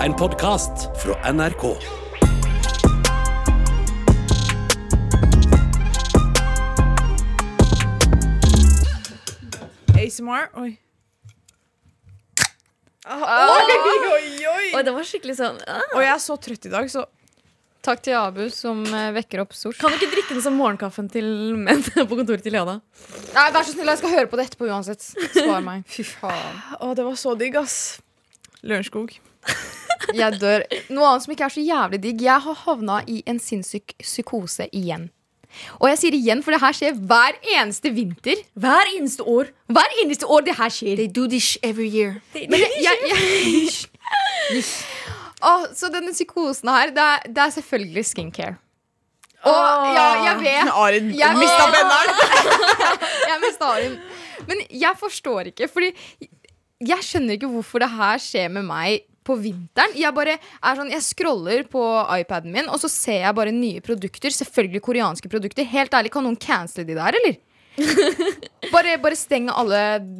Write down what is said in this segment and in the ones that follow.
En podkast fra NRK. ASMR. Oi. Oi, oi, oi! Oi, det var skikkelig sånn ah. Og jeg er så trøtt i dag, så Takk til Abu som eh, vekker opp Sors. Kan du ikke drikke den som morgenkaffen til menn på kontoret til Leona? Nei, Vær så snill, jeg skal høre på det etterpå uansett. Spar meg. Fy faen. Å, det var så digg, ass. Lørenskog. Jeg dør. Noe annet som ikke er så jævlig digg. Jeg har havna i en sinnssyk psykose igjen. Og jeg sier igjen, for det her skjer hver eneste vinter. Hver eneste år. Hver eneste år det her skjer. They do this every year. Men jeg, jeg, jeg, oh, så denne psykosen her, det er, det er selvfølgelig skincare. Og ja, jeg vet Arin Jeg mista benneren. Jeg mistet Arin. Men jeg forstår ikke, fordi jeg skjønner ikke hvorfor det her skjer med meg på vinteren. Jeg bare er sånn, jeg scroller på iPaden min, og så ser jeg bare nye produkter. Selvfølgelig koreanske produkter. Helt ærlig, kan noen cancele de der, eller? bare, bare steng alle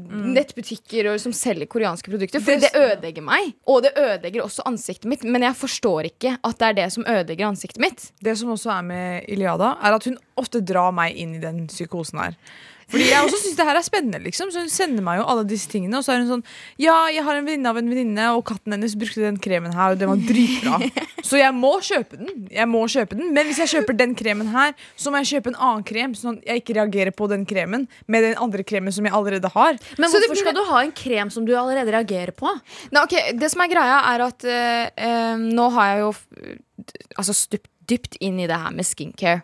nettbutikker og- som selger koreanske produkter. For det ødelegger meg. Og det ødelegger også ansiktet mitt. Men jeg forstår ikke at det er det som ødelegger ansiktet mitt. Det som også er med Iliada, er at hun ofte drar meg inn i den psykosen her. Fordi jeg også syns det her er spennende, liksom. Så hun sender meg jo alle disse tingene. Og så er hun sånn Ja, jeg har en venninne av en venninne, og katten hennes brukte den kremen her, og den var dritbra. Så jeg må kjøpe den. Jeg må kjøpe den Men hvis jeg kjøper den kremen her, så må jeg kjøpe en annen krem, sånn at jeg ikke reagerer på den kremen med den andre kremen som jeg allerede har. Men Så hvorfor blir- skal du ha en krem som du allerede reagerer på? Nei, ok, Det som er greia, er at øh, øh, nå har jeg jo altså stupt dypt inn i det her med skincare.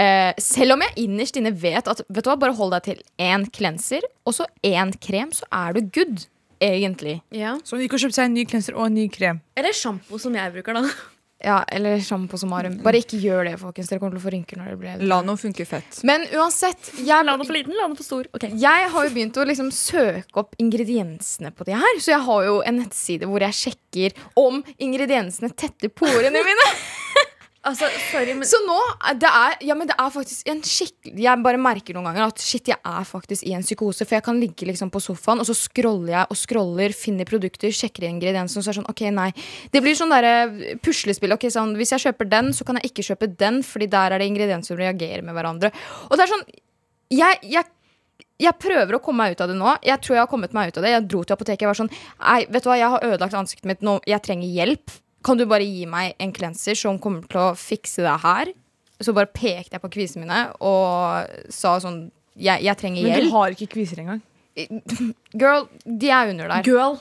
Eh, selv om jeg innerst inne vet at Vet du hva, bare hold deg til én cleanser og så én krem, så er du good. Egentlig. Ja. Så hun gikk og kjøpte seg en ny cleanser og en ny krem. Eller sjampo, som jeg bruker, da. Ja, Eller sjampo som har Bare ikke gjør det, folkens. Dere kommer til å få rynker når det blir La noe funke fett. Men uansett, jeg, La den for liten, la den for stor. Okay. jeg har jo begynt å liksom søke opp ingrediensene på de her. Så jeg har jo en nettside hvor jeg sjekker om ingrediensene tetter porene mine. Altså, sorry, men Så nå det er, ja, men det er faktisk en skikkelig Jeg bare merker noen ganger at shit, jeg er faktisk i en psykose. For jeg kan ligge liksom på sofaen, og så scroller jeg og scroller, finner produkter, sjekker ingrediensene, og så er det sånn OK, nei. Det blir sånn derre puslespill. Ok, sånn, hvis jeg kjøper den, så kan jeg ikke kjøpe den, Fordi der er det ingredienser som reagerer med hverandre. Og det er sånn Jeg, jeg jeg prøver å komme meg ut av det nå. Jeg tror jeg har kommet meg ut av det Jeg dro til apoteket. Jeg var sånn Nei, vet du hva, jeg har ødelagt ansiktet mitt nå. Jeg trenger hjelp. Kan du bare gi meg en cleanser som kommer til å fikse det her? Så bare pekte jeg på kvisene mine og sa sånn Jeg, jeg trenger Men du har ikke kviser engang. Girl, de er under der. girl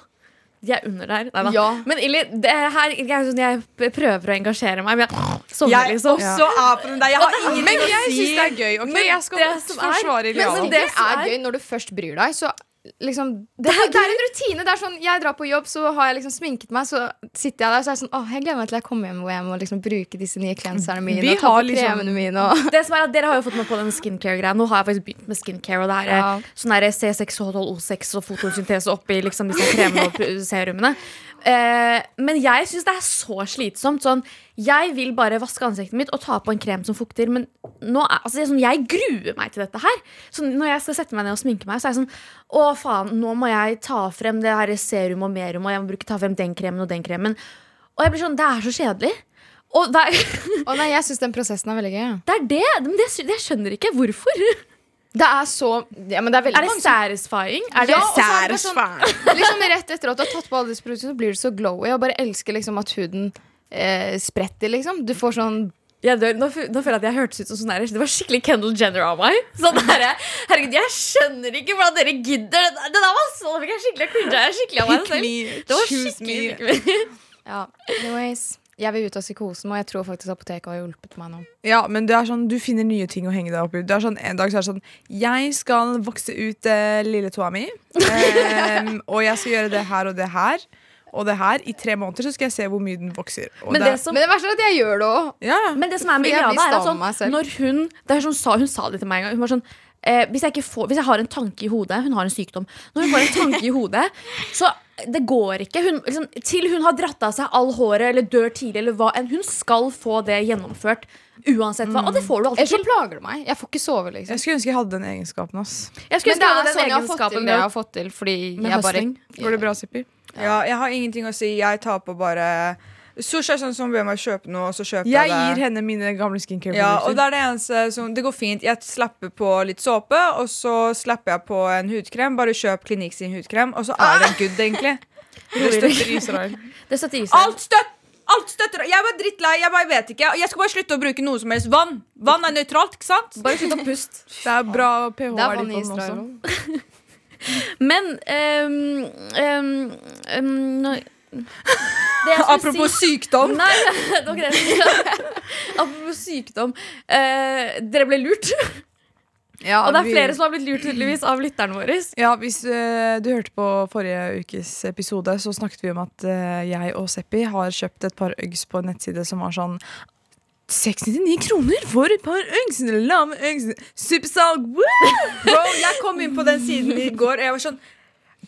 De er under der. Neida. Ja. Men Illy, det her jeg, sånn jeg prøver å engasjere meg, men jeg sovner liksom. også er på den der. Jeg har ingenting å si. Men jeg syns det er gøy. ok? Men Jeg skal det som er- forsvare Men det, er- gøy når du først bryr deg. Så liksom det, er, det er en rutine. Det er sånn, Jeg drar på jobb, så har jeg liksom sminket meg, så sitter jeg der så er jeg sånn Åh, jeg gleder meg til jeg kommer hjem og jeg må liksom bruke disse nye cleanserne mine Vi og ta på liksom- kremene mine. Og Det som er at Dere har jo fått meg på den skincare-greia. Nå har jeg faktisk begynt med skincare. Og det er Ja. sånn der C6, H12, O6 og fotosyntese oppi liksom disse kremene og serumene. Eh, men jeg syns det er så slitsomt. Sånn, jeg vil bare vaske ansiktet mitt og ta på en krem som fukter. Men nå er, altså, er sånn, jeg gruer meg til dette her. Så når jeg skal sette meg ned og sminke meg, så er jeg sånn Å, faen, nå må jeg ta frem det her serum og merum, og jeg må bruke ta frem den kremen og den kremen. Og jeg blir sånn, Det er så kjedelig. Og det er, Å nei, jeg syns den prosessen er veldig gøy. det er det. Men det, jeg skjønner ikke hvorfor. Det er så Ja, men det er Er det satisfying? Er det Ja, satisfying? så det Særes. Liksom Rett etter at du har tatt på alle disse produktene, så blir du så glowy. Jeg bare elsker liksom at huden eh, spretter, liksom. Du får sånn jeg dør. Nå, nå føler jeg at jeg hørtes ut som sånn her Det var skikkelig Kendall Jenner av meg. Sånn der, herregud, Jeg skjønner ikke hvordan dere gidder det. der- Det der var så Da fikk jeg skikkelig cringe. Er skikkelig av meg selv. Det var skikkelig Ja, anyways. Jeg vil ut av psykosen, og jeg tror faktisk apoteket har hjulpet meg nå. Ja, men det er sånn, du finner nye ting å henge deg opp i. Det er sånn, en dag så er det sånn Jeg skal vokse ut eh, lille tåa mi. Eh, og jeg skal gjøre det her og det her. Og det her. I tre måneder så skal jeg se hvor mye den vokser. Og Men det, det som Men det verste er at jeg gjør det òg. ja. Men det som er med Iliana, er at sånn, når hun det er sånn, sa, Hun sa det til meg en gang. Hun var sånn eh, hvis, jeg ikke får, hvis jeg har en tanke i hodet Hun har en sykdom. Når hun får en tanke i hodet, så det går ikke. Hun, liksom, til hun har dratt av seg all håret eller dør tidlig, eller hva enn. Hun skal få det gjennomført uansett hva. Og det får du alltid Ellers så til. plager du meg. Jeg får ikke sove, liksom. Jeg skulle ønske jeg hadde den egenskapen. ass Jeg skulle Men det ønske er jeg sånn hadde jeg den har fått til egenskapen det jeg har fått til, fordi med jeg bare. Går det bra, Sippi? Ja, jeg har ingenting å si. Jeg tar på bare Sushi er sånn som ber meg kjøpe noe, og så kjøper Jeg jeg det. gir henne mine gamle Ja, og skincare-produkter. det er det eneste som Det går fint. Jeg slapper på litt såpe, og så slapper jeg på en hudkrem. Bare kjøp Klinikk sin hudkrem, og så er det good, egentlig. det støtter Israel. Det støtter Israel. Alt støtt! Alt støtter Jeg var drittlei. Jeg bare vet ikke. Jeg skal bare slutte å bruke noe som helst. Vann Vann er nøytralt, ikke sant? Bare slutt å puste. Det er bra pH Det er er vann i på den Israel også. Men um, um, um, jeg Apropos si sykdom. Nei, det var ikke jeg. Apropos sykdom. Uh, dere ble lurt. Ja, Og det er vi- flere som har blitt lurt tydeligvis av lytterne våre. Ja, Hvis uh, du hørte på forrige ukes episode, så snakket vi om at uh, jeg og Seppi har kjøpt et par Uggs på en nettside som var sånn 69 kroner for et par Uggs! Lame Uggs! Supersalg! Bro, jeg kom inn på den siden i går, og jeg var sånn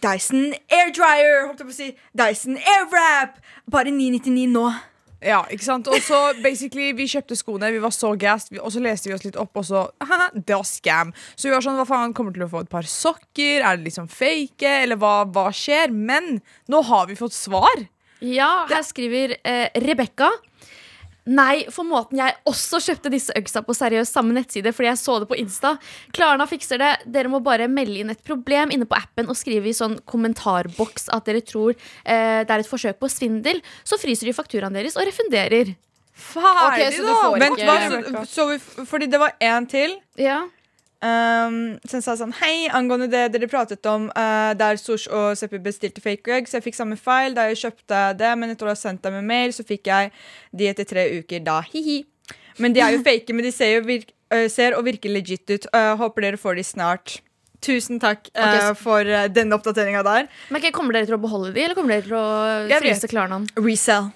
Dyson Air Dryer, holdt jeg på å si. Dyson Airwrap. Bare 999 nå. Ja, ikke sant? Og så basically, vi kjøpte skoene, vi var så gassed, og så leste vi oss litt opp, og så haha, Det var scam. Så vi var sånn, hva faen, kommer til å få et par sokker? Er det liksom fake? Eller hva, hva skjer? Men nå har vi fått svar. Ja, her skriver eh, Rebekka. Nei, for måten jeg også kjøpte disse øksa på seriøst samme nettside fordi jeg så det på Insta. Klarna fikser det. Dere må bare melde inn et problem inne på appen og skrive i sånn kommentarboks at dere tror eh, det er et forsøk på svindel. Så fryser de fakturaen deres og refunderer. Ferdig, okay, så da! Vent, hva, så, så vi, fordi det var en til Ja. Um, som sa sånn Hei, angående det dere pratet om uh, der Sosh og Seppi bestilte fake eggs. Jeg fikk samme feil da jeg kjøpte det, men etter å ha sendt dem en mail, så fikk jeg de etter tre uker da. Hihi. Men de er jo fake, men de ser, virk, uh, ser og virker legit ut. Uh, håper dere får de snart. Tusen takk uh, Ok, så- for uh, denne oppdateringa der. Men okay, Kommer dere til å beholde de, eller kommer dere til å fryse Klarnaen? Resell.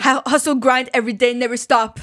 Hustle, grind every day, never stop.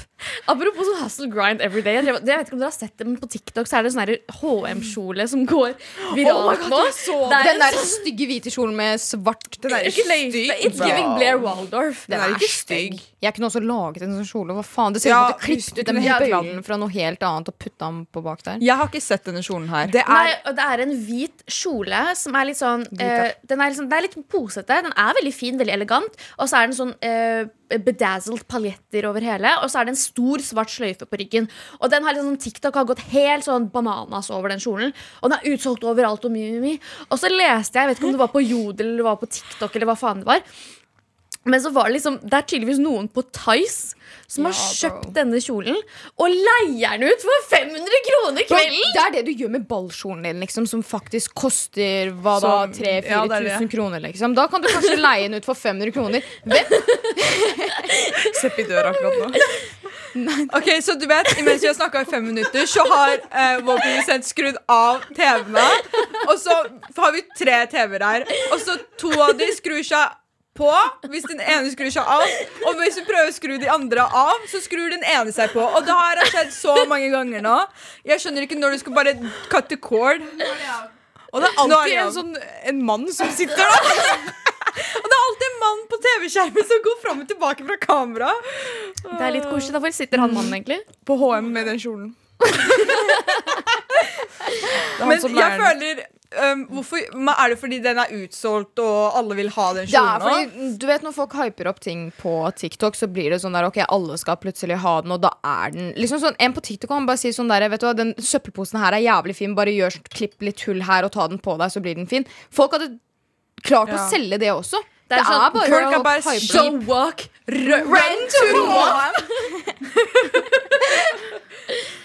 Apropos sånn hustle grind every day. Jeg, drev- jeg vet ikke om dere har sett det, men På TikTok så er det sånn HM-kjole som går viralt nå. Det er Den en der stygge hvite kjolen med svart Den er ikke stygg. It's giving Blair Waldorf. Den er ikke stygg. Jeg kunne også laget en sånn kjole. Hva faen? Det ser ut Ja, som at du klippet ut den du fra noe helt annet og putta den på bak der. Jeg har ikke sett denne kjolen her. Det er Nei, det er en hvit kjole som er litt sånn eh, Den er liksom, Det er litt posete. Den er veldig fin, veldig elegant. Og så er den sånn uh, bedazzled paljetter over hele. Og så er det en stor, svart sløyfe på ryggen. Og den har liksom TikTok har gått helt sånn bananas over den kjolen. Og den er utsolgt overalt og mye, mye. Og så leste jeg, jeg vet ikke om det var på Jodel eller var på TikTok eller hva faen det var. Men så var det liksom Det er tydeligvis noen på Tice som har kjøpt denne kjolen og leier den ut for 500 kroner kvelden! Det er det du gjør med ballkjolen din, liksom, som faktisk koster hva da, Som- 3000-4000 ja, det er det. kroner. Liksom. Da kan du kanskje leie den ut for 500 kroner. Hvem? i døra akkurat nå. Ok, så du vet, Imens vi har snakka i fem minutter, så har eh, vår produsent skrudd av TV-ene. Og så har vi tre TV-er her. Og så to av de skrur seg på hvis den ene skrur seg av. Og hvis du prøver å skru de andre av, så skrur den ene seg på. Og det har skjedd så mange ganger nå. Jeg skjønner ikke når du skal bare cut the cord. Og det er er alltid det en sånn en mann som sitter der. Og det er alltid en mann på TV-skjermen som går fram og tilbake fra kamera. Det er litt koselig. Hvor sitter han mannen, egentlig? På HM med den kjolen. Men jeg føler um, hvorfor, men Er det fordi den er utsolgt og alle vil ha den Ja, kjolen nå? fordi du vet Når folk hyper opp ting på TikTok, så blir det sånn der Ok, alle skal plutselig ha den, og da er den Liksom sånn, En på TikTok kan bare si sånn der Vet du hva, den søppelposen her er jævlig fin, bare gjør sånn, klipp litt hull her og ta den på deg, så blir den fin. Folk hadde klart å selge det også. Det Det er er, sånn, bare folk er bare show walk, run to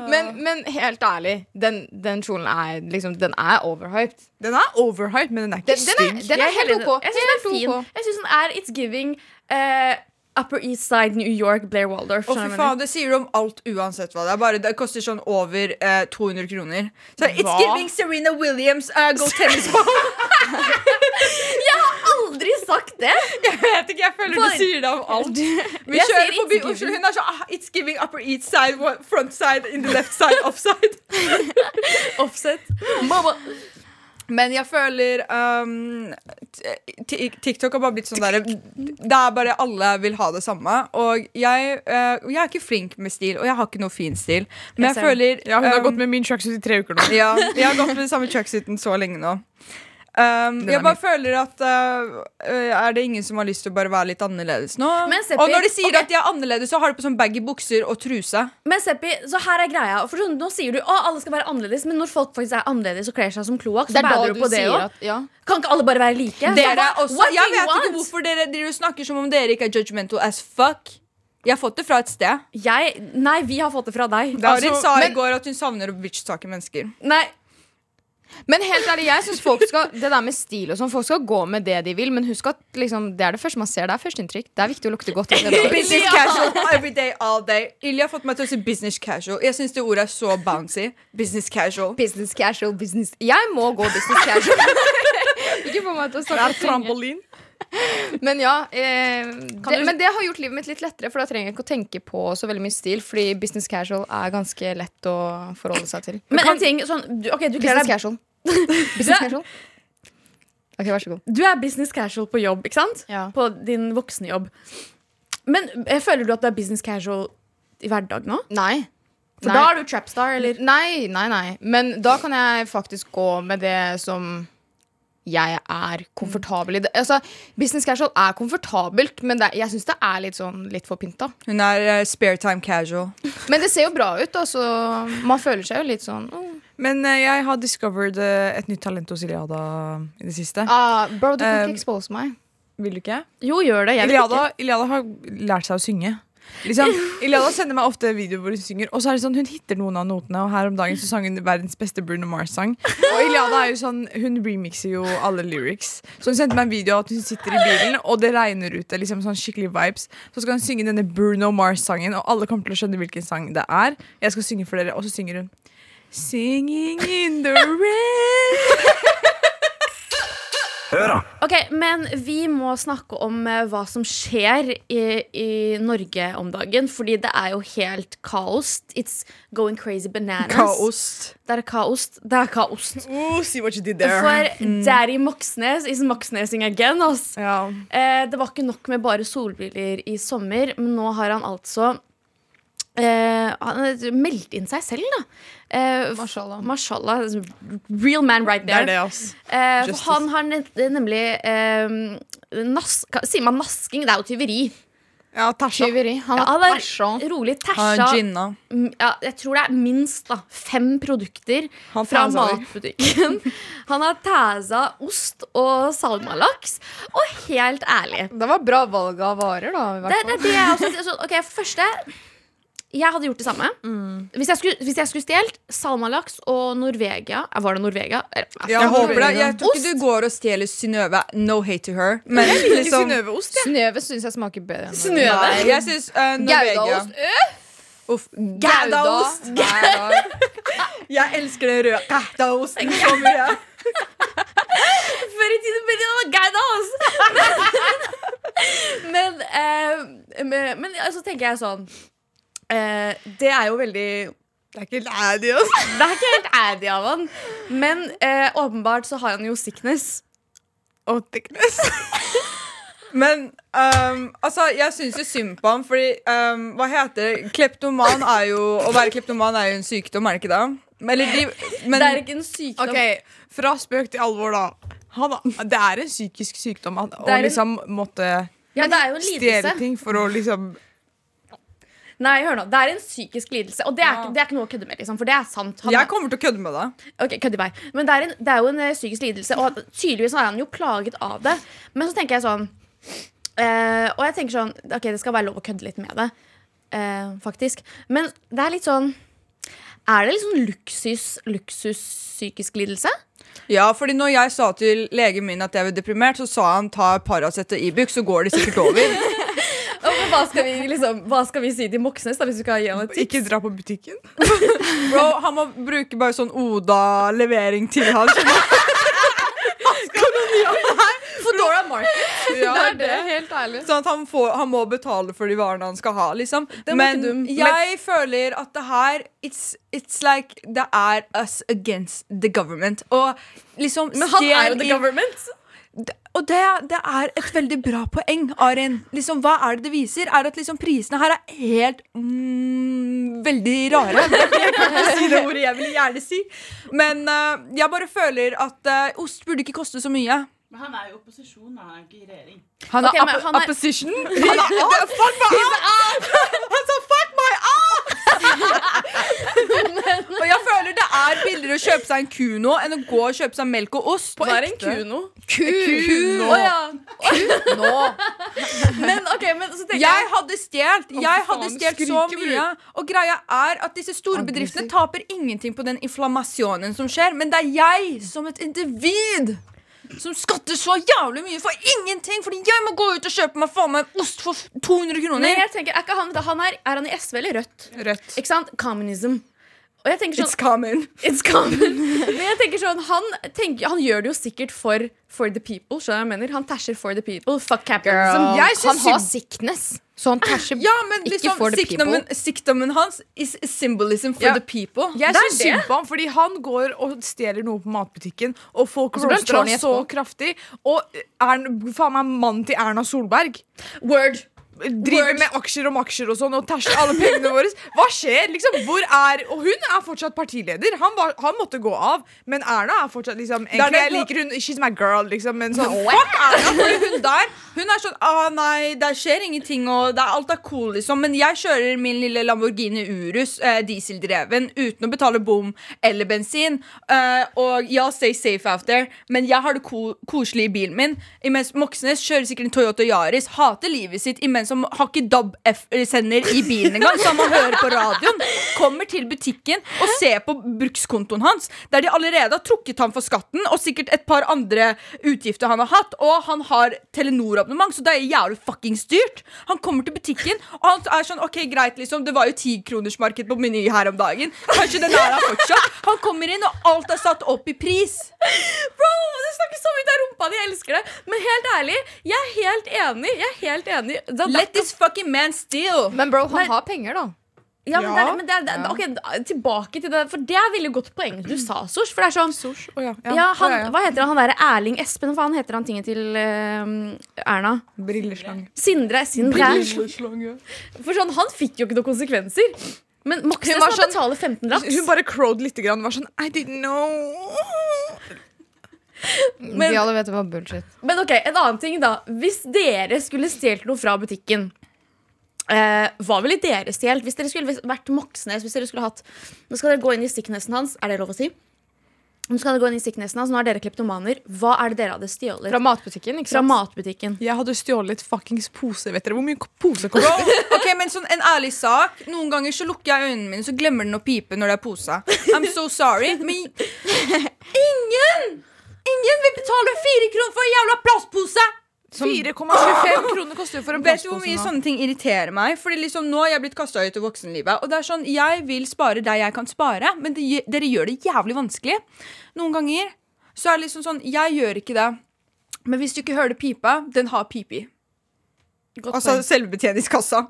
men, men helt ærlig, den, den kjolen er liksom Den er overhyped. Den er overhyped, men den er ikke Den, den, er, den er helt ok. Jeg syns den er fin. Jeg synes den er It's giving eh, Upper East Side New York, Blair Waldorf. Å, fy jeg faen, Det sier du om alt uansett hva det er. Bare Det koster sånn over eh, 200 kroner. Så It's giving Serena Williams uh, go tennis ball. har Aldri sagt det! jeg vet ikke, jeg føler For... du sier det om alt. Vi kjører forbi. Oslo. Hun er sånn ah, It's giving upper east side, front side, in the left side, offside. Offset. Mamma. Men jeg føler um, TikTok har bare blitt sånn der Det er bare alle vil ha det samme. Og jeg, uh, jeg er ikke flink med stil, og jeg har ikke noe fin stil. Men Jeg jeg, føler Ja, hun har um, gått med min tracksuit i tre uker nå. ja, jeg har gått med den samme tracksuiten så lenge nå. Um, jeg bare føler at uh, Er det ingen som har lyst til å bare være litt annerledes nå? Men Seppi, og når de sier okay. at de er annerledes, så har de på sånn baggy bukser og truse. Men Seppi, så her er greia. For sånn, nå sier du at alle skal være annerledes, men når folk faktisk er annerledes og kler seg som kloakk, så er bader du på det òg. ja. Kan ikke alle bare være like? Dere er også, jeg vet vet ikke hvorfor dere, dere snakker som om dere ikke er judgmental as fuck. Jeg har fått det fra et sted. Jeg, nei, vi har fått det fra deg. Darin Altså, sa i men- går at hun savner å bitch-take mennesker. Nei, Men helt ærlig, jeg synes folk skal Det der med stil og sånn, folk skal gå med det de vil, men husk at liksom, det er det første man ser. Det er førsteinntrykk. Det er viktig å lukte godt. Business casual every day, all day. Ilja har fått meg til å si business casual. Jeg syns det ordet er så bouncy. Business casual. Business casual business Jeg må gå business casual. Ikke få meg til å Det er snakke trampolin. Men ja, eh, det, du- men det har gjort livet mitt litt lettere, for da trenger jeg ikke å tenke på så veldig mye stil. Fordi business casual er ganske lett å forholde seg til. men en ting sånn du, okay, du Business casual. business casual. Ok, vær så god. Du er business casual på jobb, ikke sant? Ja. På din voksne jobb. Men eh, føler du at du er business casual i hverdagen nå? Nei. For Nei. da er du trapstar, eller? Nei, nei, nei. Men da kan jeg faktisk gå med det som jeg er komfortabel i. Det. Altså, business casual er komfortabelt, men det, jeg syns det er litt sånn litt for pynta. Hun er uh, spare time casual. Men det ser jo bra ut. Altså, man føler seg jo litt sånn mm. Men uh, jeg har discovered uh, et nytt talent hos Iliada i det siste. Uh, Bro, du kan ikke expose meg. Vil du ikke? Jo, gjør det. Iliada. Iliada har lært seg å synge. Liksom, Iliada sender meg ofte videoer hvor hun synger, og så er det sånn, hun hitter noen av notene. Og her om dagen så sang hun verdens beste Bruno Mars-sang. Og Iliada er jo sånn, hun remixer jo alle lyrics. Så hun sendte meg en video av at hun sitter i bilen, og det regner ute. liksom sånn skikkelig vibes Så skal hun synge denne Bruno Mars-sangen, og alle kommer til å skjønne hvilken sang det er. Jeg skal synge for dere, og så synger hun Singing in the rain. Hør da. Ok, Men vi må snakke om eh, hva som skjer i, i Norge om dagen. Fordi det er jo helt kaos. It's going crazy bananas. Kaost. Det er kaos. Det er kaos. Oh, see what you did there. For Daddy Moxnes is Moxnesing again. ass. ja. Eh, det var ikke nok med bare solbriller i sommer, men nå har han altså eh, Han har meldt inn seg selv, da. Uh, Mashallah. Mashallah. Real man right Det er there. det. Eh, for han har nemlig eh, nas Sier man nasking? Det er jo tyveri. Ja, tæsja. Tyveri. Han Ja, har er tæsja. rolig tæsja. Mm, Ja, jeg tror det er minst da fem produkter fra matbutikken. Han har tæsa ost og salmalaks. Og helt ærlig Det var bra valg av varer, da. I Det, hvert det er det jeg også sier. Så, ok, første Jeg hadde gjort det samme. Mm. Hvis, jeg skulle, hvis jeg skulle stjålet salmalaks og Norvegia eh, Var det Norvegia? Eh, Jeg håper det. Jeg tror ikke du går og stjeler Synnøve. No hate to her. Men liksom Synnøve-ost. Synnøve syns jeg smaker bedre. Synnøve. Jeg syns uh, Norvegia Goudaost. Øh, Uff. Goudaost. Hver. Jeg elsker den røde goudaosten så mye. Før i tiden ble det noe Men, altså. men, eh, men, men så tenker jeg sånn eh, Det er jo veldig Det er ikke helt addy av altså. Det er ikke helt ærlig av han. Men eh, åpenbart så har han jo sickness. Og thickness. Men um, altså, jeg syns jo synd på ham, fordi um, Hva heter det? Kleptoman er jo Å være kleptoman er jo en sykdom, er det ikke det? Eller de, men det er ikke en sykdom. Ok, Fra spøk til alvor, da. Han, det er en psykisk sykdom å liksom måtte Ja, det jo en stjele ting for å liksom Nei, hør nå. Det er en psykisk lidelse, og det er, ikke, det er ikke noe å kødde med. Liksom, for det er sant. Han jeg er, kommer til å kødde med det. ok, kødde meg. Men det er, en, det er jo en eh, psykisk lidelse, og tydeligvis er han jo plaget av det. Men så tenker jeg sånn eh, Og jeg tenker sånn Ok, det skal være lov å kødde litt med det, eh, faktisk. Men det er litt sånn Er det litt sånn luksus, luksus psykisk lidelse? Ja, fordi når jeg sa til legen min at jeg var deprimert, så sa han ta Paracet og Ibux, så går det sikkert over. Og hva, skal vi, liksom, hva skal vi si til Moxnes, da, hvis vi skal gi han et tips? Ikke dra på butikken. Bro, han må bruke bare sånn Oda-levering til han. du? Market. Ja, det er det. Helt ærlig. Sånn at han, får, han må betale for de varene han skal ha, liksom. Men jeg Men føler at det her it's, it's like Det er us against the government. Og liksom Men han er jo the i- government. Og det, det er et veldig bra poeng, Arin. Liksom, hva er det det viser? Er at liksom, prisene her er helt mm, veldig rare. Jeg kan ikke si det ordet jeg vil gjerne si. Men uh, jeg bare føler at uh, ost burde ikke koste så mye. Men han er jo i opposisjon, han er ikke i regjering. Han er, okay, han er- opposition. Han er off. Fuck my ass! Han sa fuck my ass! og jeg føler det er billigere å kjøpe seg en kuno enn å gå og kjøpe seg melk og ost. Hva er en kuno? Kuno. Oh, ja. Men ok, men så tenker jeg Jeg hadde stjålet. Jeg hadde stjålet så mye. Og greia er at disse store bedriftene taper ingenting på den inflammasjonen som skjer, men det er jeg som et individ som skatter så jævlig mye for ingenting, fordi jeg må gå ut og kjøpe meg faen meg ost for 200 Men kroner. jeg tenker, er, ikke han, han er, er han i SV eller Rødt? Rødt. Ikke sant? Communism. Sånn It's common. It's common. Men jeg tenker sånn Han, tenker, han gjør det jo sikkert for, for the people. Skjønner jeg mener? Han tæsjer for the people. Fuck capitalism. Han har sickness, så han tæsjer Ja, men ikke liksom for the people. sikkdommen hans is symbolism for Ja. the people. Jeg syns synd på ham, fordi han går og stjeler noe på matbutikken, og folk roaster ham så kraftig. Og er faen meg mannen til Erna Solberg. Word. Driver Word. med aksjer om aksjer og sånn og tæsjer alle pengene våre. Hva skjer? liksom? Hvor er Og hun er fortsatt partileder. Han, var, han måtte gå av, men Erna er fortsatt liksom Egentlig jeg liker hun She's my girl, liksom, men sånn Fuck Erna, fordi hun der Hun er sånn ah, nei, det skjer ingenting, og det alt er cool, liksom. Men jeg kjører min lille Lamborghini Urus, eh, dieseldreven, uten å betale bom eller bensin. Eh, og ja, stay safe out there, men jeg har det ko koselig i bilen min. Imens Moxnes kjører sikkert en Toyota Yaris, hater livet sitt imens han har ikke DAB-sender i bilen engang, så han må høre på radioen. Kommer til butikken og ser på brukskontoen hans, der de allerede har trukket ham for skatten, og sikkert et par andre utgifter han har hatt, og han har Telenor-abonnement, så det er jævlig fuckings dyrt. Han kommer til butikken, og han er sånn OK, greit, liksom, det var jo tikronersmarked på Meny her om dagen. Kanskje den er her fortsatt. Han kommer inn, og alt er satt opp i pris. Bro, du snakker så mye av rumpa di. Jeg elsker det. Men helt ærlig, jeg er helt enig. Jeg er helt enig. Da, Let this fucking man steal. Men bro, han har penger, da. ja, men det er, men det er, det er, ok, tilbake til det, for det er veldig godt poeng du sa, Sosh. For det er sånn Å ja. ja, han, ja, ja. Hva heter han? Han derre Erling Espen, hva faen heter han tinget til uh, Erna? Brilleslang. Sindre. Sindre. Brilleslang, ja. For sånn, han fikk jo ikke noen konsekvenser. Men Moxnes må sånn- betale 15 laps. Hun bare crowed litt. Grann, var sånn I didn't know. Men- De alle vet det var bullshit. Men ok, en annen ting da Hvis dere skulle stjelt noe fra butikken eh, Hva ville dere stjelt? Hvis dere skulle vært Moxnes Hvis dere skulle hatt Nå skal dere gå inn i sicknessen hans Er det lov å si? Nå skal dere gå inn i sicknessen hans Nå er dere kleptomaner Hva er det dere hadde stjålet? Fra matbutikken, ikke sant? Fra matbutikken Jeg hadde stjålet fuckings pose. Vet dere hvor mye pose kom Ok, men sånn En ærlig sak. Noen ganger så lukker jeg øynene mine, så glemmer den å pipe når det er pose. I'm so sorry. Men Ingen vil betale fire kroner for en jævla plastpose! 4,25 kroner koster jo for en Vet du hvor mye nå. sånne ting irriterer meg? Fordi liksom Nå har jeg blitt kasta ut i voksenlivet. Og det er sånn, Jeg vil spare der jeg kan spare, men det, dere gjør det jævlig vanskelig. Noen ganger så er det liksom sånn Jeg gjør ikke det. Men hvis du ikke hører pipa, den har pipe i. Altså selvbetjeningskassa.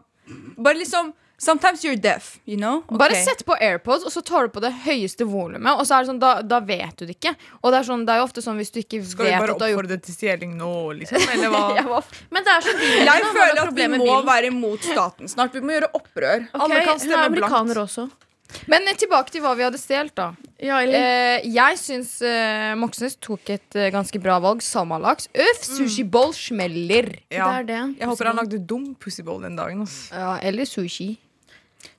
Bare liksom Sometimes you're deaf, you know? Bare sett på AirPods, og så tar du på det høyeste volumet. Og så er det sånn, da, da vet du det ikke. Og det er, sånn, det er jo ofte sånn hvis du ikke Skal vi vet bare at du har gjort oppfordre til stjeling nå, liksom? Eller hva? Men det er så bilen, Jeg da, er føler at vi må bilen? være imot staten snart. Vi må gjøre opprør. Okay, Alle kan stemme blankt. også Men eh, tilbake til hva vi hadde stjålet, da. Ja, Eh, jeg syns eh, Moxnes tok et eh, ganske bra valg. Salmalaks. Øff, sushiball smeller. Ja. Det er det Jeg håper han lagde dum pussyboll den dagen. Ja, eller sushi.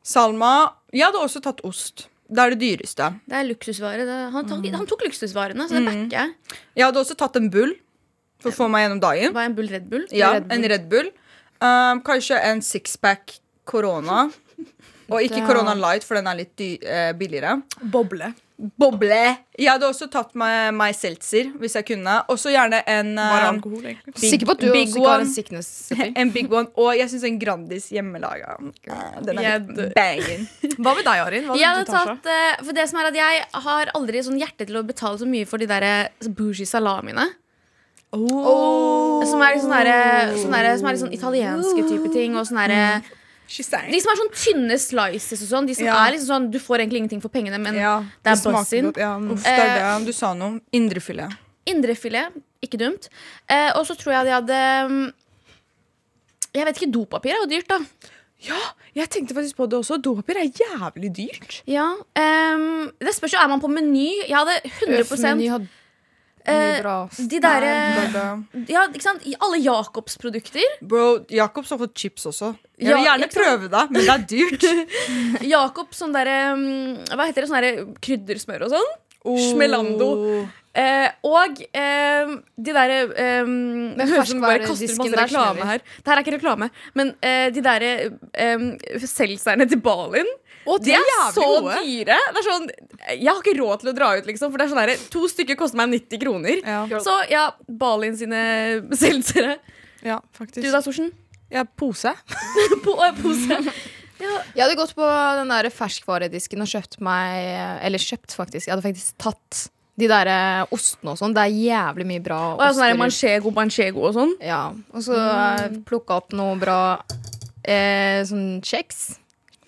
Salma Jeg hadde også tatt ost. Det er det dyreste. Det er luksusvare det. Han, tok, han tok luksusvarene, så det backer jeg Jeg hadde også tatt en bull for å få meg gjennom dagen. Hva er en Bull Red Bull? Ja, Red Bull. En Red Bull. Um, kanskje en sixpack korona. Og ikke Corona Light, for den er litt dy eh, billigere. Boble. Boble. Jeg hadde også tatt meg, meg seltzer, hvis jeg kunne. Og så gjerne en Bare um, alkohol, egentlig. Big- Sikker på at du big også ikke har one. en sickness. En big one. Og jeg syns en Grandis hjemmelaga. Den er litt dør. Hva med deg, Arin? Hva Jeg hadde tatt? eh, for det som er at jeg har aldri sånn hjerte til å betale så mye for de der eh, bougie salamiene. Som litt sånn sånn som er litt sånn italienske type ting. Og sånn derre- saying. De som er sånn tynne slices og sånn. De som Ja. er liksom sånn Du får egentlig ingenting for pengene, men Ja, det er godt, Ja. Uff, det er det du sa noe. Indrefilet. Indrefilet, ikke dumt. Eh, og så tror jeg de hadde mm, Jeg vet ikke, dopapir er jo dyrt, da. ja, jeg tenkte faktisk på det også. Dopapir er jævlig dyrt. Ja, um, Det spørs jo, er man på Meny? Jeg hadde 100 Meny hadde eh. De derre Ja, ikke sant? I Alle Jacobs-produkter. Bro, Jacobs har fått chips også. Jeg vil gjerne ja, prøve det, men det er dyrt. Jacobs sånn derre mm, Hva heter det? Sånn derre kryddersmør og sånn. Schmelando. Eh, og eh, de derre eh, Høres bare kaster masse reklame her. Det her er ikke reklame, men eh, de derre eh, selgerne til Balin de er, så dyre. Det er sånn, jeg har ikke råd til å dra ut, liksom. For det er sånn der, To stykker koster meg 90 kroner. Ja, Så ja, Balin sine selgere. ja Du da, Sorsen? Ja, pose. po pose. Ja. Jeg hadde gått på den der ferskvaredisken og kjøpt meg Eller kjøpt, faktisk. Jeg hadde faktisk tatt de der eh, ostene og sånn. Det er jævlig mye bra Og sånn der manchego, manchego og sånn. Ja, og så mm. plukka opp noe bra eh, sånn kjeks.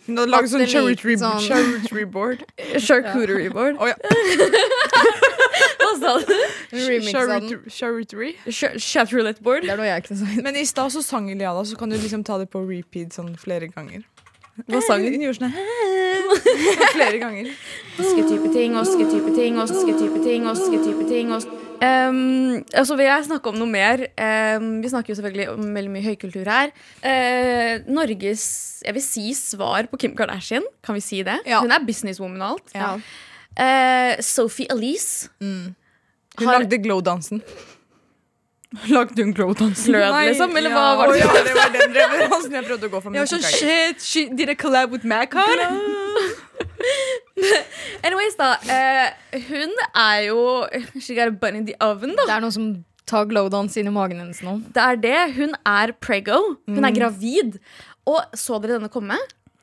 Hun hadde laget sånn en charcuterie sånn- board. Charcuterie board. Å ja. Hva sa du? Charcuterie- Charcuterie. Ch- Chat roulette board. Det er noe jeg ikke sang. Men i stad så sang Iliada, så kan du liksom ta det på repeat sånn flere ganger. Hva sang hun? Hun gjorde sånn flere ganger. Osketype ting, osketype ting, osketype ting, osketype ting. Os um, og så vil jeg snakke om noe mer. Um, vi snakker jo selvfølgelig om veldig mye høykultur her. Uh, Norges jeg vil si svar på Kim Kardashian. Kan vi si det? Ja. Hun er businesswoman og alt. Ja. Uh, Sophie Elise. Hun Har- lagde glow-dansen. Lagde hun glow-dansen? Glød, liksom? Eller ja. hva var det? Oh, ja, det var den referansen jeg prøvde å gå for. Jeg var sånn, shit, she did a collab with Macard? Anyways, da. eh, hun er jo She got a bun in the oven, da. Det er noen som tar glowdance inn i magen hennes nå. Det er det. Hun er prego. Hun er gravid. Og så dere denne komme?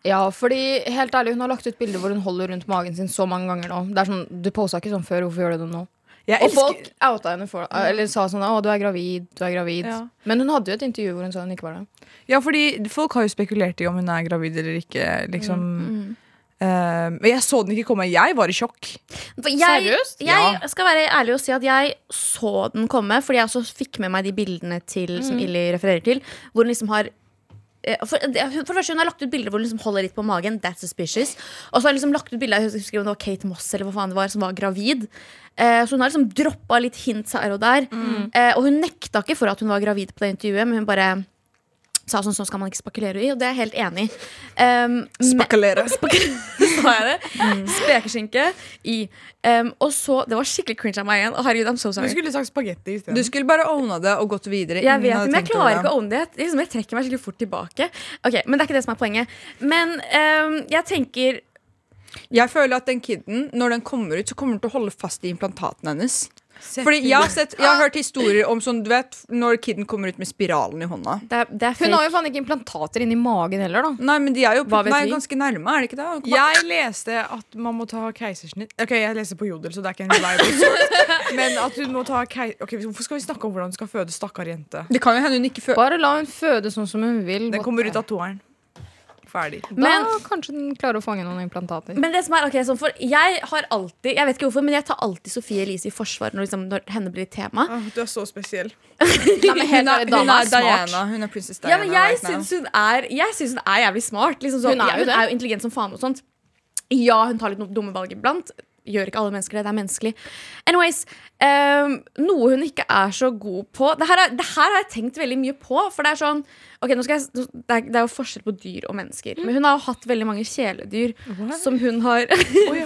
Ja, fordi helt ærlig, hun har lagt ut bilder hvor hun holder rundt magen sin så mange ganger nå. Det er sånn, Du posa ikke sånn før, hvorfor gjør du det nå? Jeg Og folk elsker outa henne for. Eller sa sånn 'Å, du er gravid', du er gravid. Ja. Men hun hadde jo et intervju hvor hun sa hun ikke var det. Ja, fordi folk har jo spekulert i om hun er gravid eller ikke. Liksom. Mm, Eh, men jeg så den ikke komme. Jeg var i sjokk. Jeg, Seriøst? Jeg skal være ærlig og si at jeg så den komme, fordi jeg også fikk med meg de bildene til, som Illy refererer til, hvor hun liksom har eh, for, for første, Hun har lagt ut bilder hvor hun liksom holder litt på magen. That's suspicious. Og så har hun liksom lagt ut bilder Jeg husker om det var Kate Moss eller hva faen det var som var gravid. Eh, så hun har liksom droppa litt hints her og der. Eh, og hun nekta ikke for at hun var gravid på det intervjuet, men hun bare sa sånn sånn skal man ikke spekulere i, og det er jeg helt enig i. Um, men- Spekulere. sa jeg det? Spekeskinke i. Um, og så Det var skikkelig cringe av meg igjen. Herregud, I'm so Du skulle sagt spagetti Du skulle bare owna det og gått videre. Jeg vet, men jeg klarer ikke å own det. Jeg, liksom, jeg trekker meg skikkelig fort tilbake. Ok, Men det er ikke det som er poenget. Men um, jeg tenker Jeg føler at den kiden, når den kommer ut, så kommer den til å holde fast i implantatene hennes. Fordi jeg har, sett, jeg har hørt historier om sånn, du vet, når kiden kommer ut med spiralen i hånda. Det er, det er Hun har jo faen ikke implantater inni magen heller, da. Nei, men de er jo på, nei, ganske nærme, er det ikke det? Jeg leste at man må ta keisersnitt Ok, jeg leser på Jodel, så det er ikke en reliable source. Men at hun må ta keis... Ok, Hvorfor skal vi snakke om hvordan hun skal føde stakkar jente? Det kan jo hende hun ikke føler Bare la hun føde sånn som hun vil. Den kommer ut av toeren. Ferdig. Da Men- kanskje den klarer å fange noen implantater. Men det som er, ok, sånn, for jeg har alltid Jeg vet ikke hvorfor, men jeg tar alltid Sofie Elise i forsvar når, liksom, når henne blir tema. Åh, du er så spesiell. Nei, men helt Hun er, hun er. Diana. Hun er prinsesse Diana. Ja, men jeg right syns hun er Jeg synes hun er jævlig smart. Liksom så, Hun er hun er jo intelligent som faen og sånt. Ja, hun tar litt dumme valg iblant. Gjør ikke alle mennesker det. Det er menneskelig. Anyways, um, noe hun ikke er så god på det her, er, har jeg tenkt veldig mye på. For det er sånn Ok, jeg, det, er, det er jo forskjell på dyr og mennesker. Men hun har jo hatt veldig mange kjæledyr som hun har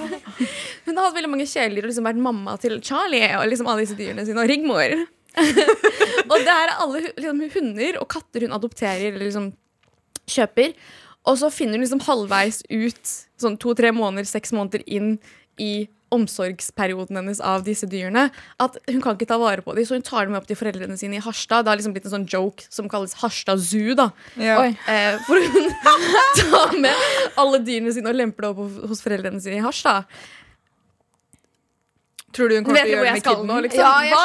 Hun har hatt veldig mange kjæledyr og liksom vært mamma til Charlie og liksom alle disse dyrene sine, og Rigmor. og det her er alle liksom, hunder og katter hun adopterer eller liksom kjøper. Og så finner hun liksom halvveis ut, sånn to-tre måneder, seks måneder inn i omsorgsperioden hennes av disse dyrene, at hun kan ikke ta vare på dem, så hun tar dem med opp til foreldrene sine i Harstad. Det har liksom blitt en sånn joke som kalles Harstad Zoo, da. Ja. Oi. Eh, hvor hun tar med alle dyrene sine og lemper det opp hos foreldrene sine i Harstad. Tror du hun kommer til å gjøre det med kiden nå, liksom? Ja,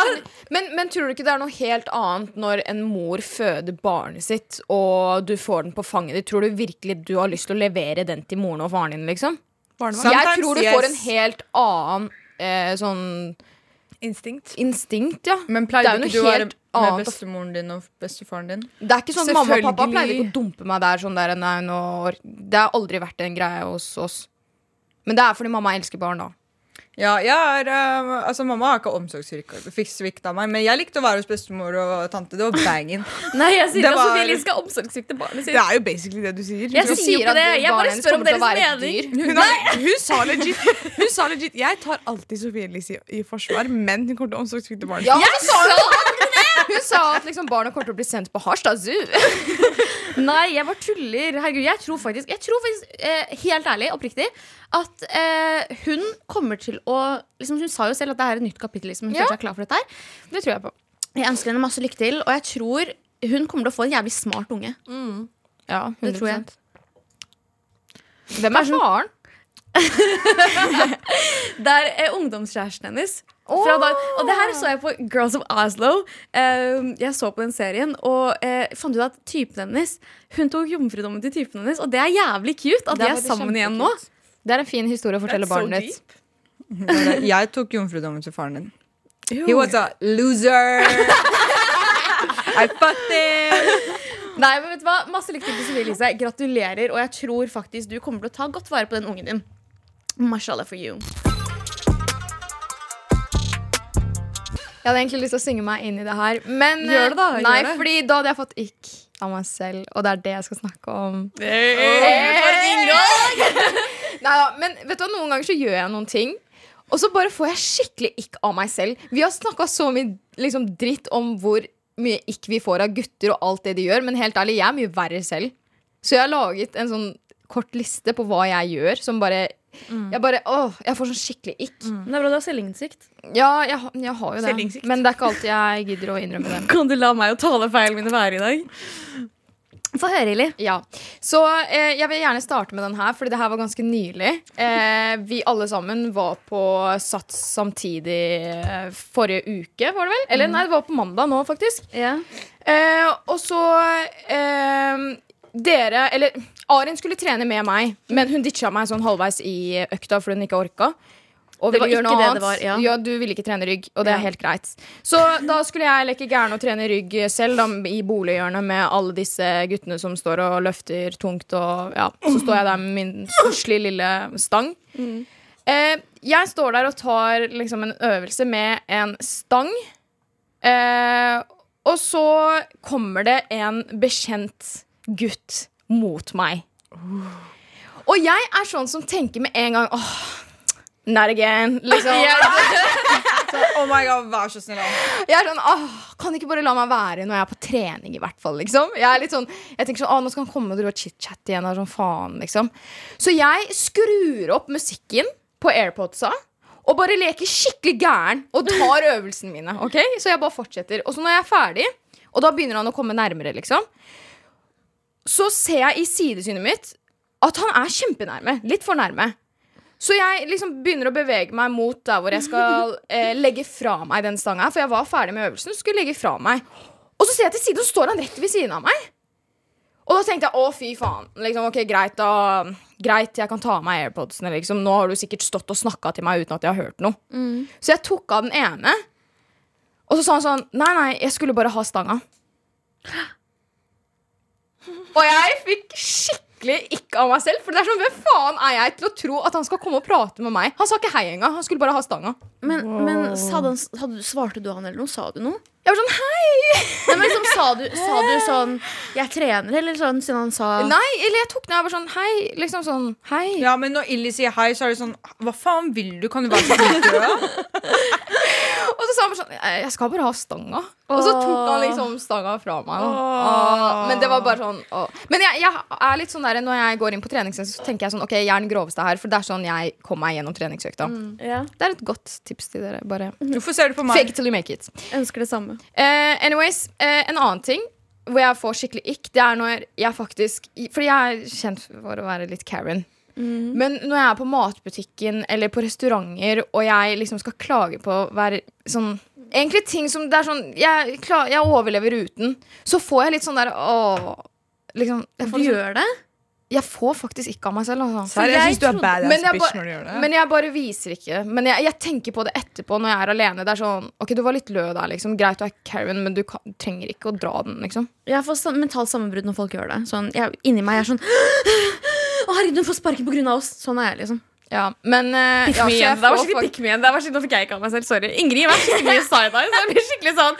Men, men tror du ikke det er noe helt annet når en mor føder barnet sitt, og du får den på fanget ditt? Tror du virkelig du har lyst til å levere den til moren og faren din, liksom? Barnevakt. Jeg tror du yes. får en helt annen eh, sånn Instinkt. instinkt, ja. Men Det pleide ikke du å være med bestemoren din og bestefaren din? Det er ikke sånn Mamma og pappa pleide ikke å dumpe meg der. Sånn der nei, nå, det har aldri vært en greie hos oss. Men det er fordi mamma elsker barn, da. Ja, jeg er, eh, altså Mamma har ikke omsorgssvikta meg, men jeg likte å være hos bestemor og tante. Det var bangin. Nei, jeg sier Det at var- Sofie skal omsorgssvikte barnet sitt. Det er jo basically det du sier. Jeg Du sier jo ikke det. Jeg bare spør om deres mening. Hun, hun sa legit Hun sa legit Jeg tar alltid Sofie Elise i, i forsvar, men hun kommer til å omsorgssvikte barnet. Ja, så sa hun, hun sa at liksom barna kommer til å bli sendt på Harstad Zoo. Nei, jeg bare tuller. Herregud, jeg tror faktisk, jeg tror faktisk eh, helt ærlig, oppriktig, at eh, hun kommer til å liksom, Hun sa jo selv at det er et nytt kapittel. Liksom, hun Ja. er klar for dette her. Det tror jeg på. Jeg ønsker henne masse lykke til, og jeg tror hun kommer til å få en jævlig smart unge. Ja, Det tror jeg. Hvem er faren? Det er eh, ungdomskjæresten hennes. Fra da, og det her så jeg på Girls of Oslo. Uh, jeg så på den serien og uh, fant ut at typen hennes Hun tok jomfrudommen til typen hennes, og det er jævlig cute at de er sammen igjen nå. Det er en fin historie å fortelle barnet ditt. So Jeg tok jomfrudommen til faren din. He was a loser. I fucked him. Nei, men vet du hva? Masse lykke til til Sofie Elise. Gratulerer. Og jeg tror faktisk du kommer til å ta godt vare på den ungen din. Mashallah for you. Jeg hadde egentlig lyst til å synge meg inn i det her, men Gjør det da, nei, gjør det. fordi da hadde jeg fått ikk av meg selv, og det er det jeg skal snakke om. Hey, Neida, men vet du hva, noen ganger så gjør jeg noen ting, og så bare får jeg skikkelig ikk av meg selv. Vi har snakka så mye liksom, dritt om hvor mye ikk vi får av gutter og alt det de gjør, men helt ærlig, jeg er mye verre selv. Så jeg har laget en sånn kort liste på hva jeg gjør, som bare Jeg bare, åh, jeg får sånn skikkelig ikk. Det er bra du har selvinnsikt. Ja, jeg, jeg har jo det. Men det er ikke alltid jeg gidder å innrømme det. Kan du la meg og tale feilene mine være i dag? Få høre, Ili. Ja, Så eh, jeg vil gjerne starte med den her, Fordi det her var ganske nylig. Eh, vi alle sammen var på Sats samtidig eh, forrige uke, var det vel? Eller nei, det var på mandag nå, faktisk. Yeah. Eh, og så eh, Dere Eller Arin skulle trene med meg, men hun ditcha meg sånn halvveis i økta fordi hun ikke orka. Og Det var ikke det det var, ja. ja. du ville ikke trene rygg, og det er Ja. helt greit. Så da skulle jeg leke gæren og trene rygg selv da, i bolighjørnet med alle disse guttene som står og løfter tungt. Og ja, så står jeg der med min stusslige lille stang. Eh, jeg står der og tar liksom en øvelse med en stang. Eh, og så kommer det en bekjent gutt mot meg. Og jeg er sånn som tenker med en gang Åh, not again. Liksom. Oh my god, vær så snill. Jeg er sånn, åh, Kan ikke bare la meg være når jeg er på trening, i hvert fall. liksom Jeg er litt sånn, jeg tenker sånn, åh, Nå skal han komme og drive og chit-chat igjen. Og sånn, faen, liksom Så jeg skrur opp musikken på AirPodsa og bare leker skikkelig gæren og tar øvelsene mine. ok? Så jeg bare fortsetter. Og så når jeg er ferdig, og da begynner han å komme nærmere, liksom så ser jeg i sidesynet mitt at han er kjempenærme. Litt for nærme. Så jeg liksom begynner å bevege meg mot der hvor jeg skal eh, legge fra meg den stanga. For jeg var ferdig med øvelsen, skulle legge fra meg. Og så ser jeg til siden, og så står han rett ved siden av meg. Og da tenkte jeg å, fy faen. Liksom, ok, Greit, da. Greit, jeg kan ta av meg airpodsene. Liksom. Nå har du sikkert stått og snakka til meg uten at jeg har hørt noe. Så jeg tok av den ene, og så sa han sånn Nei, nei, jeg skulle bare ha stanga. Og jeg fikk skikkelig ikke av meg selv. For det er sånn, Hvem faen er jeg til å tro at han skal komme og prate med meg? Han sa ikke hei engang. Han skulle bare ha stanga. Men, men sa hadde, svarte du han eller noe? Sa du noe? Jeg var sånn hei! Nei, men liksom, sa, du, sa du sånn 'jeg trener', eller sånn siden han sa Nei, eller jeg tok den jeg var sånn hei. Liksom sånn hei. Ja, men når Illy sier hei, så er det sånn Hva faen vil du? Kan du være så utdød? Og så sa han bare sånn «Eh, Jeg skal bare ha stanga. Og så tok han liksom stanga fra meg. Åh, Men det var bare sånn åh. Men jeg, jeg er litt sånn der når jeg går inn på treningssenter, så tenker jeg sånn Ok, jeg er den groveste her, for det er sånn jeg kommer meg gjennom treningsøkta. Ja, Det er et godt tips til dere. Bare Hvorfor ser du på meg? fake it till you make it. Ønsker det samme. Uh, anyways, uh, en annen ting hvor jeg får skikkelig ikk, det er når jeg faktisk Fordi jeg er kjent for å være litt Karen. Men når jeg er på matbutikken eller på restauranter, og jeg liksom skal klage på å være sånn Egentlig ting som det er sånn Jeg, klar, jeg overlever uten. Så får jeg litt sånn der åh Liksom jeg Du får, gjør det? jeg får faktisk ikke av meg selv. Altså. Serr, jeg jeg syns du er badass Men jeg bitch når du gjør det. Men jeg bare viser ikke. Men jeg, jeg tenker på det etterpå når jeg er alene. Det er sånn, ok, Du var litt lø der, liksom. Greit, du er Karen, men du kan, trenger ikke å dra den, liksom. Jeg får sånn mentalt sammenbrudd når folk gjør det. Sånn, jeg, inni meg er sånn Å, herregud, hun får sparken på grunn av oss. Sånn er jeg, liksom. Ja, men uh, Pick ja, jeg. Det var skikkelig pick me igjen. Det var skikkelig, nå fikk jeg ikke av meg selv. Sorry. Ingrid var skikkelig mye side-eye. Så jeg blir skikkelig sånn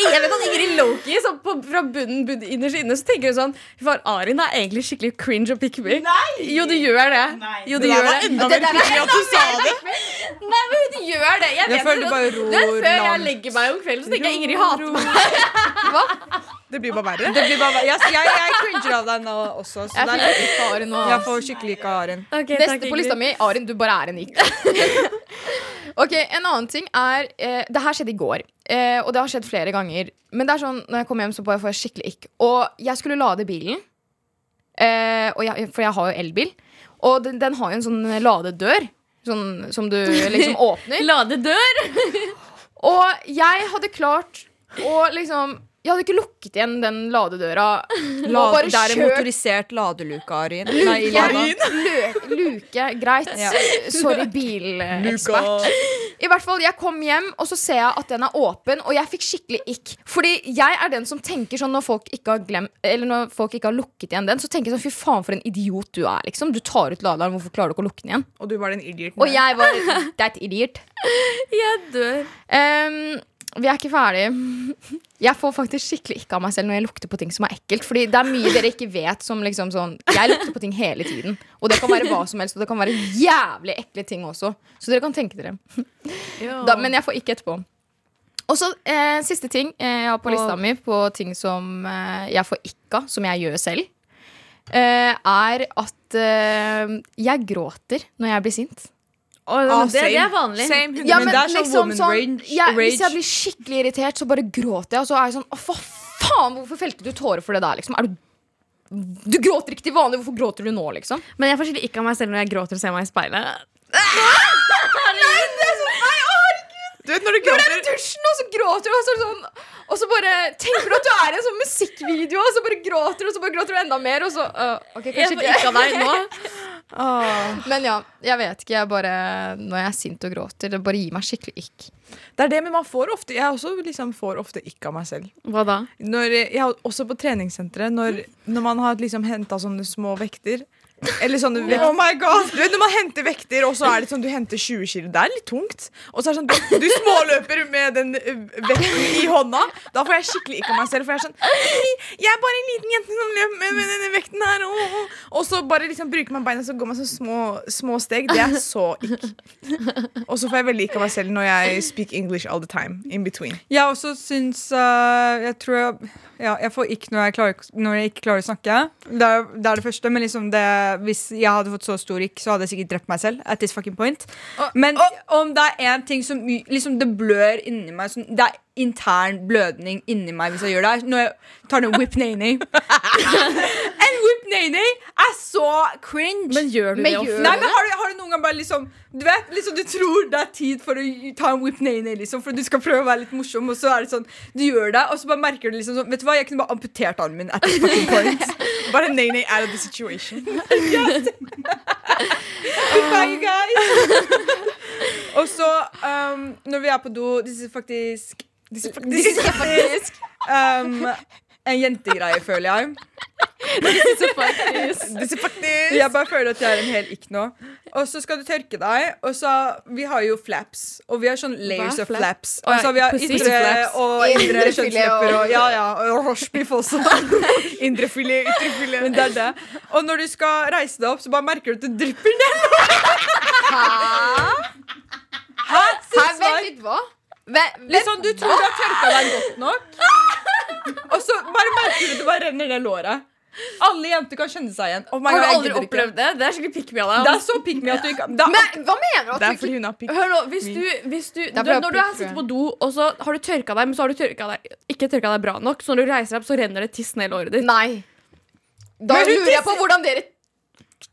Jeg vet at Ingrid Loki så på, fra bunnen, bunnen innerst inne så tenker hun sånn Far Arin er egentlig skikkelig cringe og pick me. Nei! Jo, du gjør det. Nei. Jo, du Det gjør var det. enda mer er pick me at du sa det. Nei, men hun gjør det. Jeg, Jeg vet føler det du bare godt. langt Før jeg legger meg om kvelden, så tenker jeg Ingrid hater meg. Det blir bare verre. Det blir bare, jeg, jeg, jeg cringer av deg nå også. Så Jeg der, er ikke Arin nå. jeg får skikkelig ikke Arin. Okay, Neste takk, på lista mi, Arin, du bare er en ikk. ok, En annen ting er eh, Det her skjedde i går, eh, og det har skjedd flere ganger. Men det er sånn, når jeg kommer hjem, så bare får jeg skikkelig ikk. Og jeg skulle lade bilen, eh, og jeg, for jeg har jo elbil. Og den, den har jo en sånn ladedør. Sånn som du liksom åpner. Ladedør. Og jeg hadde klart å liksom Jeg hadde ikke lukket igjen den ladedøra. La, bare det er en motorisert ladeluke, Arin. Nei, Ilana. Lø- luke, greit. Ja. Sorry, bilekspert. I hvert fall, Jeg kom hjem, og så ser jeg at den er åpen, og jeg fikk skikkelig ikk. Fordi jeg er den som tenker sånn når folk ikke har glemt Eller når folk ikke har lukket igjen den, så tenker jeg sånn fy faen for en idiot du er, liksom. Du tar ut laderen, hvorfor klarer du ikke å lukke den igjen? Og du var den idioten. Og jeg var that idiot. Jeg dør. Ehm, vi er ikke ferdig. Jeg får faktisk skikkelig ikke av meg selv når jeg lukter på ting som er ekkelt. Fordi det er mye dere ikke vet som liksom sånn Jeg lukter på ting hele tiden. Og det kan være hva som helst, og det kan være jævlig ekle ting også. Så dere kan tenke dere. Da, men jeg får ikke etterpå. Og så eh, siste ting eh, jeg har på lista mi på ting som eh, jeg får ikke av, som jeg gjør selv, eh, er at eh, jeg gråter når jeg blir sint. Og Ah, det, det er vanlig. Same, Ja, men men, det er sånn liksom woman sånn rage- jeg, Hvis jeg blir skikkelig irritert, så bare gråter jeg. Og så er jeg sånn Å, for faen, hvorfor felte du tårer for det der, liksom? Er du Du gråter ikke til vanlig, hvorfor gråter du nå, liksom? Men jeg får skille ikke av meg selv når jeg gråter og ser meg i speilet. Du vet når du Når du er i gråter dusjen, og så gråter du, og så, er sånn, og så bare tenker du at du er i en sånn musikkvideo, og så bare gråter du, og så bare gråter du enda mer, og så uh, Ok, kanskje ikke. ikke av deg nå. Men ja, jeg vet ikke. Jeg bare Når jeg er sint og gråter, det bare gir meg skikkelig ikk. Det er det, men man får ofte Jeg også liksom får ofte ikke av meg selv. Hva da? Når, jeg også på treningssenteret, når, når man har liksom henta sånne små vekter eller sånne vek- Oh my god! Du vet Når man henter vekter, og så er det sånn du henter 20 kilo. Det er litt tungt. Og så er det sånn, du, du småløper med den vekten i hånda. Da får jeg skikkelig ikke av meg selv. For jeg er sånn Jeg er bare en liten jente som løper med, med denne vekten her. åh». Og så bare liksom bruker man beina, så går man så små, små steg. Det er så ikke. Og så får jeg veldig ikke av meg selv når jeg speak English all the time. In between. Jeg også syns uh, Jeg tror jeg, ja, jeg får ikke når jeg, klarer, når jeg ikke klarer å snakke. Det er det, er det første. Men liksom det, hvis jeg hadde fått så stor ikk, så hadde jeg sikkert drept meg selv. At this fucking point Men om det er én ting som liksom det blør inni meg som, Det er intern blødning inni meg hvis jeg gjør det. Når jeg tar den whip nene Whip er så cringe. Men gjør du Men det ofte? Nei, men har du, har du noen gang bare liksom Du vet, liksom du tror det er tid for å ta en whip nene liksom, For du skal prøve å være litt morsom Og så er det sånn, du gjør det Og så bare merker du liksom sånn Vet du hva, jeg kunne bare amputert armen min At this fucking point Bare nay-nay out of the situation. Goodbye, you guys Og så, um, når vi er på do This is faktisk This is, faktisk, disse er faktisk um, En jentegreie, føler jeg Jeg bare føler at jeg er en hel ikk nå. Og så skal du tørke deg. Og så Vi har jo flaps. Og vi har sånn layers Hva of flaps. Og så vi har vi ytre og indre kjønnslepper. og- ja, ja, og rochebiff også. Indrefilet, ytrefilet. Men det er det. Og når du skal reise deg opp, så bare merker du at det drypper ned. Hæ, vent litt, hva? Vent, Litt sånn, Du tror du har tørka deg godt nok, og så bare merker du at det bare renner ned låret. Alle jenter kan kjenne seg igjen. Oh my Har du aldri opplevd det? Det er skikkelig pick me av Det er så pick me at du ikke er, Men hva mener du? Det er At du fordi hun har pick Hør nå, hvis du, hvis du, du Når du har sittet på do, og så har du tørka deg, men så har du tørka deg, ikke tørka deg bra nok, så når du reiser deg opp, så renner det tiss ned i låret ditt. Nei. Da Men lurer jeg på hvordan dere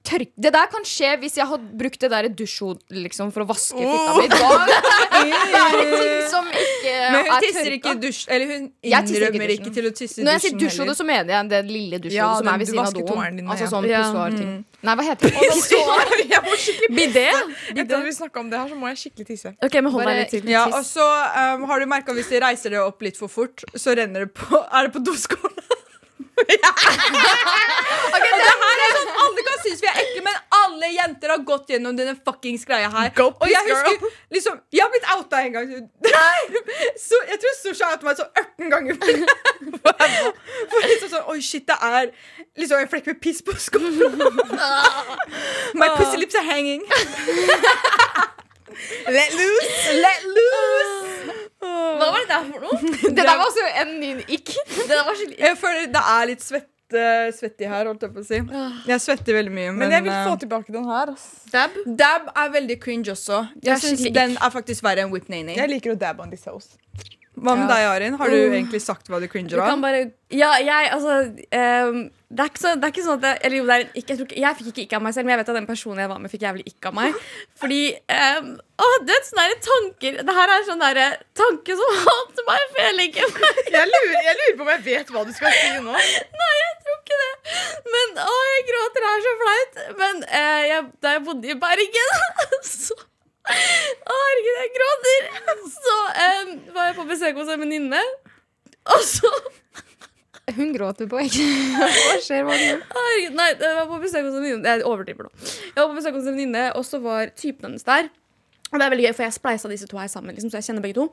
tørk... Det der kan skje hvis jeg hadde brukt det der dusjhod liksom, for å vaske fitta mi. Da det er det ting som ikke Men hun er tisser ikke i dusj Eller hun innrømmer ikke ikke til å tisse i Når jeg sier dusjen dusjhode, så mener jeg det lille dusjhodet Ja, som er ved du siden av doen. dine, Altså sånn Ja. pissoar-ting. Nei, hva heter det? Jeg må skikkelig Bidé? Etter at vi snakka om det her, så må jeg skikkelig tisse. Ok, men hold deg litt til. Ja, og så um, har du merka hvis de reiser det opp litt for fort, så renner det på Er det på doskåla? Ok, det her er sånn Alle kan synes vi er ekle, men alle jenter har gått gjennom denne fuckings greia her. Go og jeg husker liksom Jeg har blitt outa en gang. Så jeg tror Susha outa meg så 18 ganger. For liksom sånn Oi, shit, det er liksom en flekk med piss på skoene. My pussy lips are hanging. Let loose. Let loose. Hva var det der for noe? Det der var også en ny ikk. Jeg føler det er litt svette, svettig her, holdt jeg på å si. Jeg svetter veldig mye. Men, Men jeg vil få eh, tilbake den her. Altså. dab. Dab er veldig cringe også. Er Jeg synes Den er faktisk verre enn whip Nay. Jeg liker å dabbe on this house. Hva med deg, Arin? Har du egentlig sagt hva du cringer av? bare Ja, jeg, altså um, det, er så, det er ikke sånn at jeg, Eller jo, det er ikke. Jeg, tror ikke, jeg fikk ikke ikke av meg selv, men jeg vet at den personen jeg var med, fikk jævlig ikke av meg. Fordi um, Å, du vet sånne tanker Det her er sånn derre tanke som hater meg, for jeg legger meg Jeg lurer, jeg lurer på om jeg vet hva du skal si nå. Nei, jeg tror ikke det. Men å, jeg gråter. Det er så flaut. Men uh, jeg, da jeg bodde i Bergen, så herregud, jeg gråter. Så um, var jeg på besøk hos en venninne, og så Hun gråter på ikke Hva skjer? Hva Herregud, Nei, jeg var på besøk hos en venninne Jeg overdriver nå. Jeg var på besøk hos en venninne, og så var typen hennes der. Og det er veldig gøy, for jeg spleisa disse to her sammen, liksom, så jeg kjenner begge to.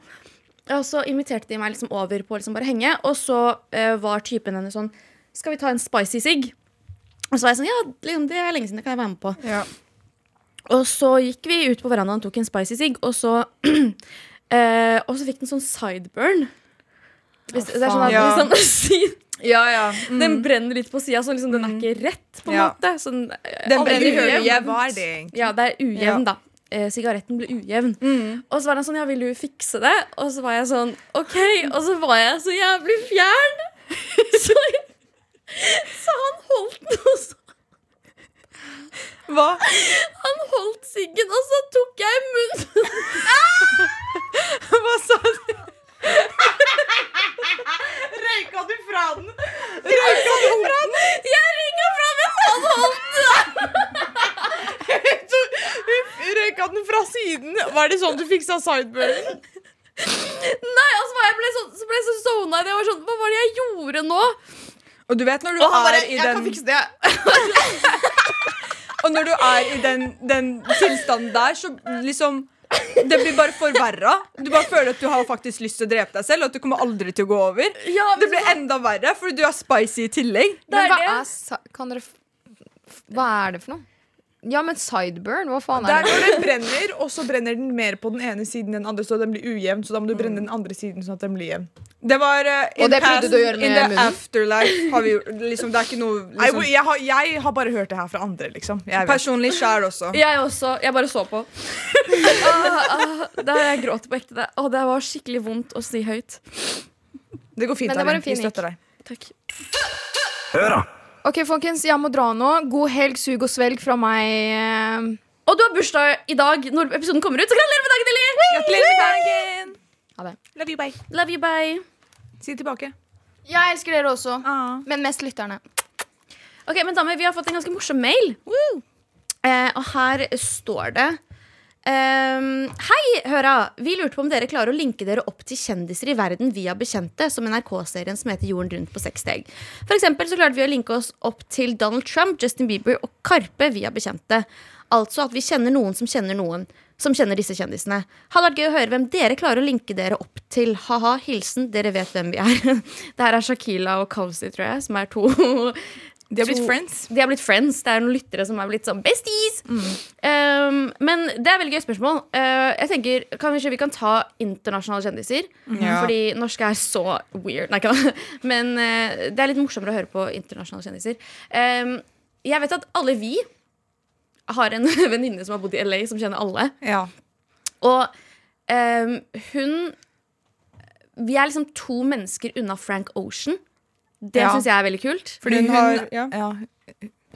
Og så inviterte de meg liksom over på liksom bare henge, og så uh, var typen hennes sånn Skal vi ta en spicy sigg? Og så var jeg sånn Ja, liksom, det er lenge siden, det kan jeg være med på. Ja. Og så gikk vi ut på verandaen og tok en spicy sigg, og så eh, Og så fikk den sånn sideburn. Hvis, det er sånn at Ja. liksom, Ja, ja. Mm. Den brenner litt på sida, så liksom, den er ikke rett. på en Ja. måte sånn, eh, Den brenner ujevn. ujevnt. Hva er det egentlig? Ja, det er ujevn, da. Eh, sigaretten ble ujevn. Mm. Og så var han sånn, ja, vil du fikse det? Og så var jeg sånn, ok. Og så var jeg så jævlig fjern. Så, så han holdt den, og så Hva? Han holdt siggen, og så tok jeg i munnen. Hva sa du? Røyka du fra den? Røyka du fra den? Jeg ringa fra mens han holdt Røyka den fra siden? Var det sånn du fiksa sideburn? Nei, altså så jeg ble så, så ble jeg så zona. Jeg var sånn, Hva var det jeg gjorde nå? Og du vet når du er bare i Jeg kan den fikse det. Og når du er i den, den tilstanden der, så liksom Det blir bare forverra. Du bare føler at du har faktisk lyst til å drepe deg selv, og at du kommer aldri til å gå over. Ja, Det blir enda verre, fordi du er spicy i tillegg. Det er Men hva det. er Hva er det for noe? Ja, men sideburn, hva faen Det er er det? når den brenner, og så brenner den mer på den ene siden enn den andre, så den blir ujevn. Så da må du brenne den andre siden sånn at den blir jevn. Det var uh, Og det gjøre In the munnen? afterlife har vi gjort liksom, Det er ikke noe liksom. I, jeg, har, jeg har bare hørt det her fra andre, liksom. Jeg. Personlig sjæl også. Jeg også. Jeg bare så på. ah, ah, da jeg gråter på ekte. Det, Å, det var skikkelig vondt å si høyt. Det går fint. Men Arin. Vi støtter deg. Takk. Ok, folkens, jeg må dra nå. God helg, sug og svelg fra meg. eh. Og du har bursdag i dag når episoden kommer ut, så gratulerer med dagen, Ellie! Gratulerer med dagen! Ha det. Love you, bye. Love you, bye. Si det tilbake. Jeg elsker dere også, Ah. men mest lytterne. Ok, men damer, Vi har fått en ganske morsom mail. Eh, og her står det ehm, Hei, høra! Vi lurte på om dere klarer å linke dere opp til kjendiser i verden via bekjente, som NRK-serien som heter Jorden rundt på seks steg. For eksempel så klarte vi å linke oss opp til Donald Trump, Justin Bieber og Karpe via bekjente. Altså at vi kjenner noen som kjenner noen som kjenner disse kjendisene. Hadde vært gøy å høre hvem dere klarer å linke dere opp til. Ha-ha, hilsen, dere vet hvem vi er. Det her er Shakila og Kausi, tror jeg, som er to De har blitt To- friends. de har blitt friends. Det er noen lyttere som er blitt sånn besties. Um, men det er veldig gøy spørsmål. Uh, jeg tenker Kanskje vi kan ta internasjonale kjendiser. Ja. Fordi norske er så weird. Nei, ikke. Men uh, det er litt morsommere å høre på internasjonale kjendiser. Um, jeg vet at alle vi har en venninne som har bodd i LA, som kjenner alle. Ja. Og um, hun Vi er liksom to mennesker unna Frank Ocean. Det Ja. syns jeg er veldig kult. Fordi Hun hun, har- ja. ja.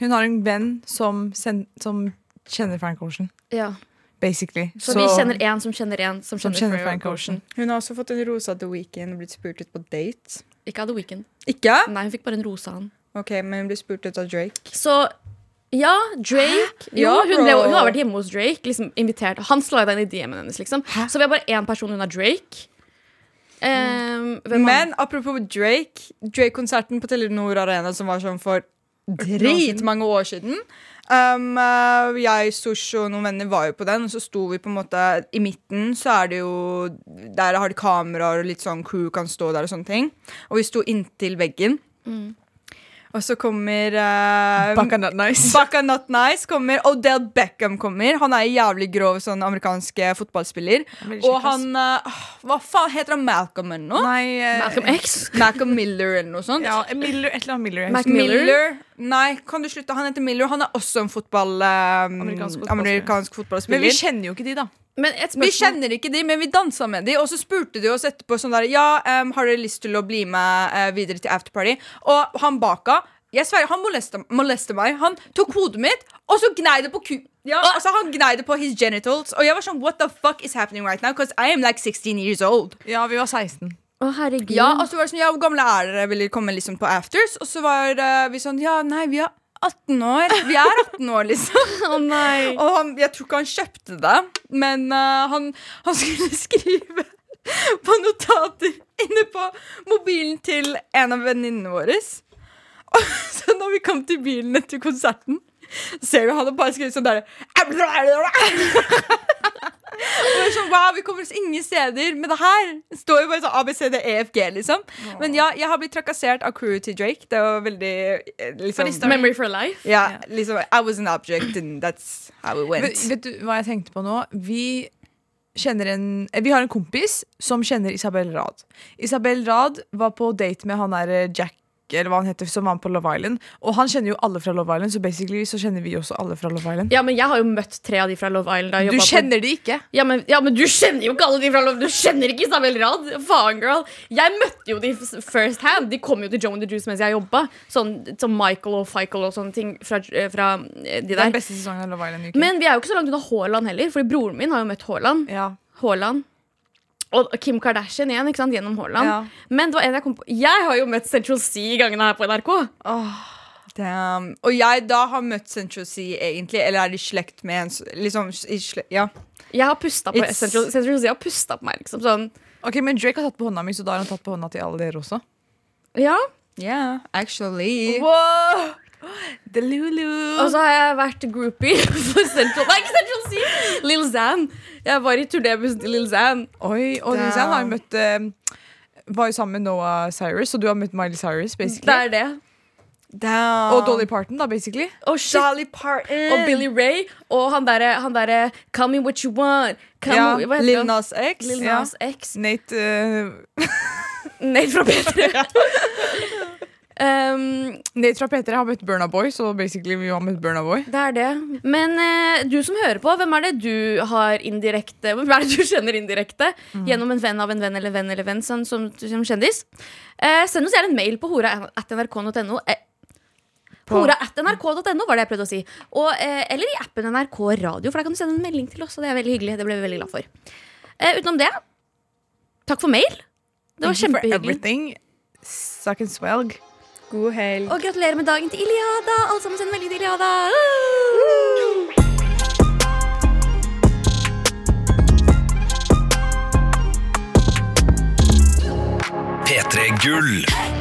Hun har en venn som, som kjenner Frank Ocean. Ja. Basically. Så, vi kjenner en som kjenner en som som kjenner, Frank Frank Ocean. Ocean. Hun har også fått en rose av The Weeknd og blitt spurt ut på date. Ikke av The Weeknd. Ikke? Nei, hun fikk bare en rose av han. Ok, men hun ble spurt ut av Drake. Så ja, Drake. Jo, hun, ble, hun har vært hjemme hos Drake. Liksom invitert Han slida inn i DM-en hennes. Liksom. Så vi har bare én person unna Drake. Um, Men apropos Drake. Drake-konserten på Telenor Arena som var sånn for dritmange år siden. Um, uh, jeg, Sosh og noen venner var jo på den, og så sto vi på en måte i midten. Så er det jo Der har de kameraer, og litt sånn crew kan stå der og sånne ting. Og vi sto inntil veggen. Og så kommer uh, Baka Not Nice. Baka Not Nice kommer. Odell Beckham kommer. Han er en jævlig grov sånn amerikansk eh, fotballspiller. Og han uh, Hva faen heter han? Malcolm eller noe? Nei uh, Malcolm X. Malcolm Miller eller noe sånt. Ja, Miller, et eller annet Miller. Mac Miller. Miller? Nei, kan du slutte? Han heter Miller. Han er også en fotball, eh, Amerikansk fotballspiller. amerikansk fotballspiller. Men vi kjenner jo ikke de, da. Men et Vi kjenner ikke de, men vi dansa med de, og så spurte de oss etterpå sånn der Ja, um, har dere lyst til å bli med uh, videre til afterparty? Og han baka jeg sverger, Han molesta, molesta meg. Han tok hodet mitt, og så gnei det på ku... Ja, altså Han gnei det på his genitals. Og jeg var sånn What the fuck is happening right now? Because I am like 16 years old. Ja, vi var 16. Å, herregud. Ja, og så var det sånn Ja, hvor gamle er dere? Vil dere komme liksom på afters? Og så var uh, vi sånn Ja, nei, vi er 18 år. Vi er 18 år, liksom. Å nei. Og han, jeg tror ikke han kjøpte det, men uh, han, han skulle skrive på notater inne på mobilen til en av venninnene våre. Og så når vi kom til bilen etter konserten, ser vi han og bare skriver sånn derre er sånn, wow, Vi kommer oss ingen steder med det her. Det står jo bare sånn ABCDEFG, liksom. Men ja, jeg har blitt trakassert av crewet til Drake. Det var veldig eh, liksom, Memory for life. ja, liksom, I was an object, and that's how it went. Vet, vet du hva jeg tenkte på nå? Vi kjenner en eh, Vi har en kompis som kjenner Isabel Rad. Isabel Rad var på date med han der eh, Jack eller hva han heter, som var med på Love Island. Og han kjenner jo alle fra Love Island, så basically så kjenner vi også alle fra Love Island. Ja, men jeg har jo møtt tre av de fra Love Island. Du kjenner på- de ikke? Ja men, ja, men du kjenner jo ikke alle de fra Love Du kjenner ikke Isabel Rad. Faen, girl. Jeg møtte jo de first hand. De kom jo til Joe and the Juice mens jeg jobba. Sånn som Michael og Fichael og sånne ting fra, eh, fra de der. Den beste sesongen av Love Island. UK. Men vi er jo ikke så langt unna Haaland heller, Fordi broren min har jo møtt Haaland. ja. Haaland. Og Kim Kardashian igjen, ikke sant, gjennom Haaland. Ja. Men det var en jeg kom på Jeg har jo møtt Central Sea gangene her på NRK. Damn. Og jeg da har møtt Central Sea, egentlig. Eller er de i slekt med en liksom, i slekt, Ja. Jeg har pusta på It's- Central, Central Sea har pusta på meg. liksom sånn Ok, Men Drake har tatt på hånda mi, så da har han tatt på hånda til alle dere også. Ja Yeah, actually. Wow! Delulu. Og så har jeg vært groupie for Central Nei, ikke Central Sea! Lill Zan. Jeg var i turnébussen til Lill Zan. Oi, og Lill Zan har jo møtt eh, Var jo sammen med Noah Cyrus, og du har møtt Miley Cyrus, basically. Det er det. Damn. Og Dolly Parton, da, basically. Shit. Dolly Parton. Og Billy Ray. Og han derre der, Call me what you want. Come, Ja, Lil? Nas X. Lil Ja. X. Nate uh... Nate fra P3. um, Nate fra P3 har møtt Burna Boy, så basically vi har møtt Burna Boy. det er det. Men uh, du som hører på, hvem er det du har indirekte Hvem er det du kjenner indirekte? Gjennom en venn av en venn eller venn eller venn som, som, som kjendis? Uh, send oss gjerne en mail på hora.nrk.no. Eh, Hora.nrk.no var det jeg prøvde å si. Og, eh, eller i appen NRK Radio, for der kan du sende en melding til oss. Og det er veldig hyggelig. Det ble vi veldig glad for. Eh, utenom det, takk for mail. Det var Thank you for kjempehyggelig. everything. Suck and swelg. God helg. Og gratulerer med dagen til Iliada. Alle sammen send melding til Iliada. P3 Gull.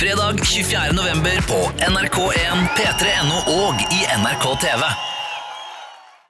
Fredag 24. november på NRK1, P3.no og i NRK TV.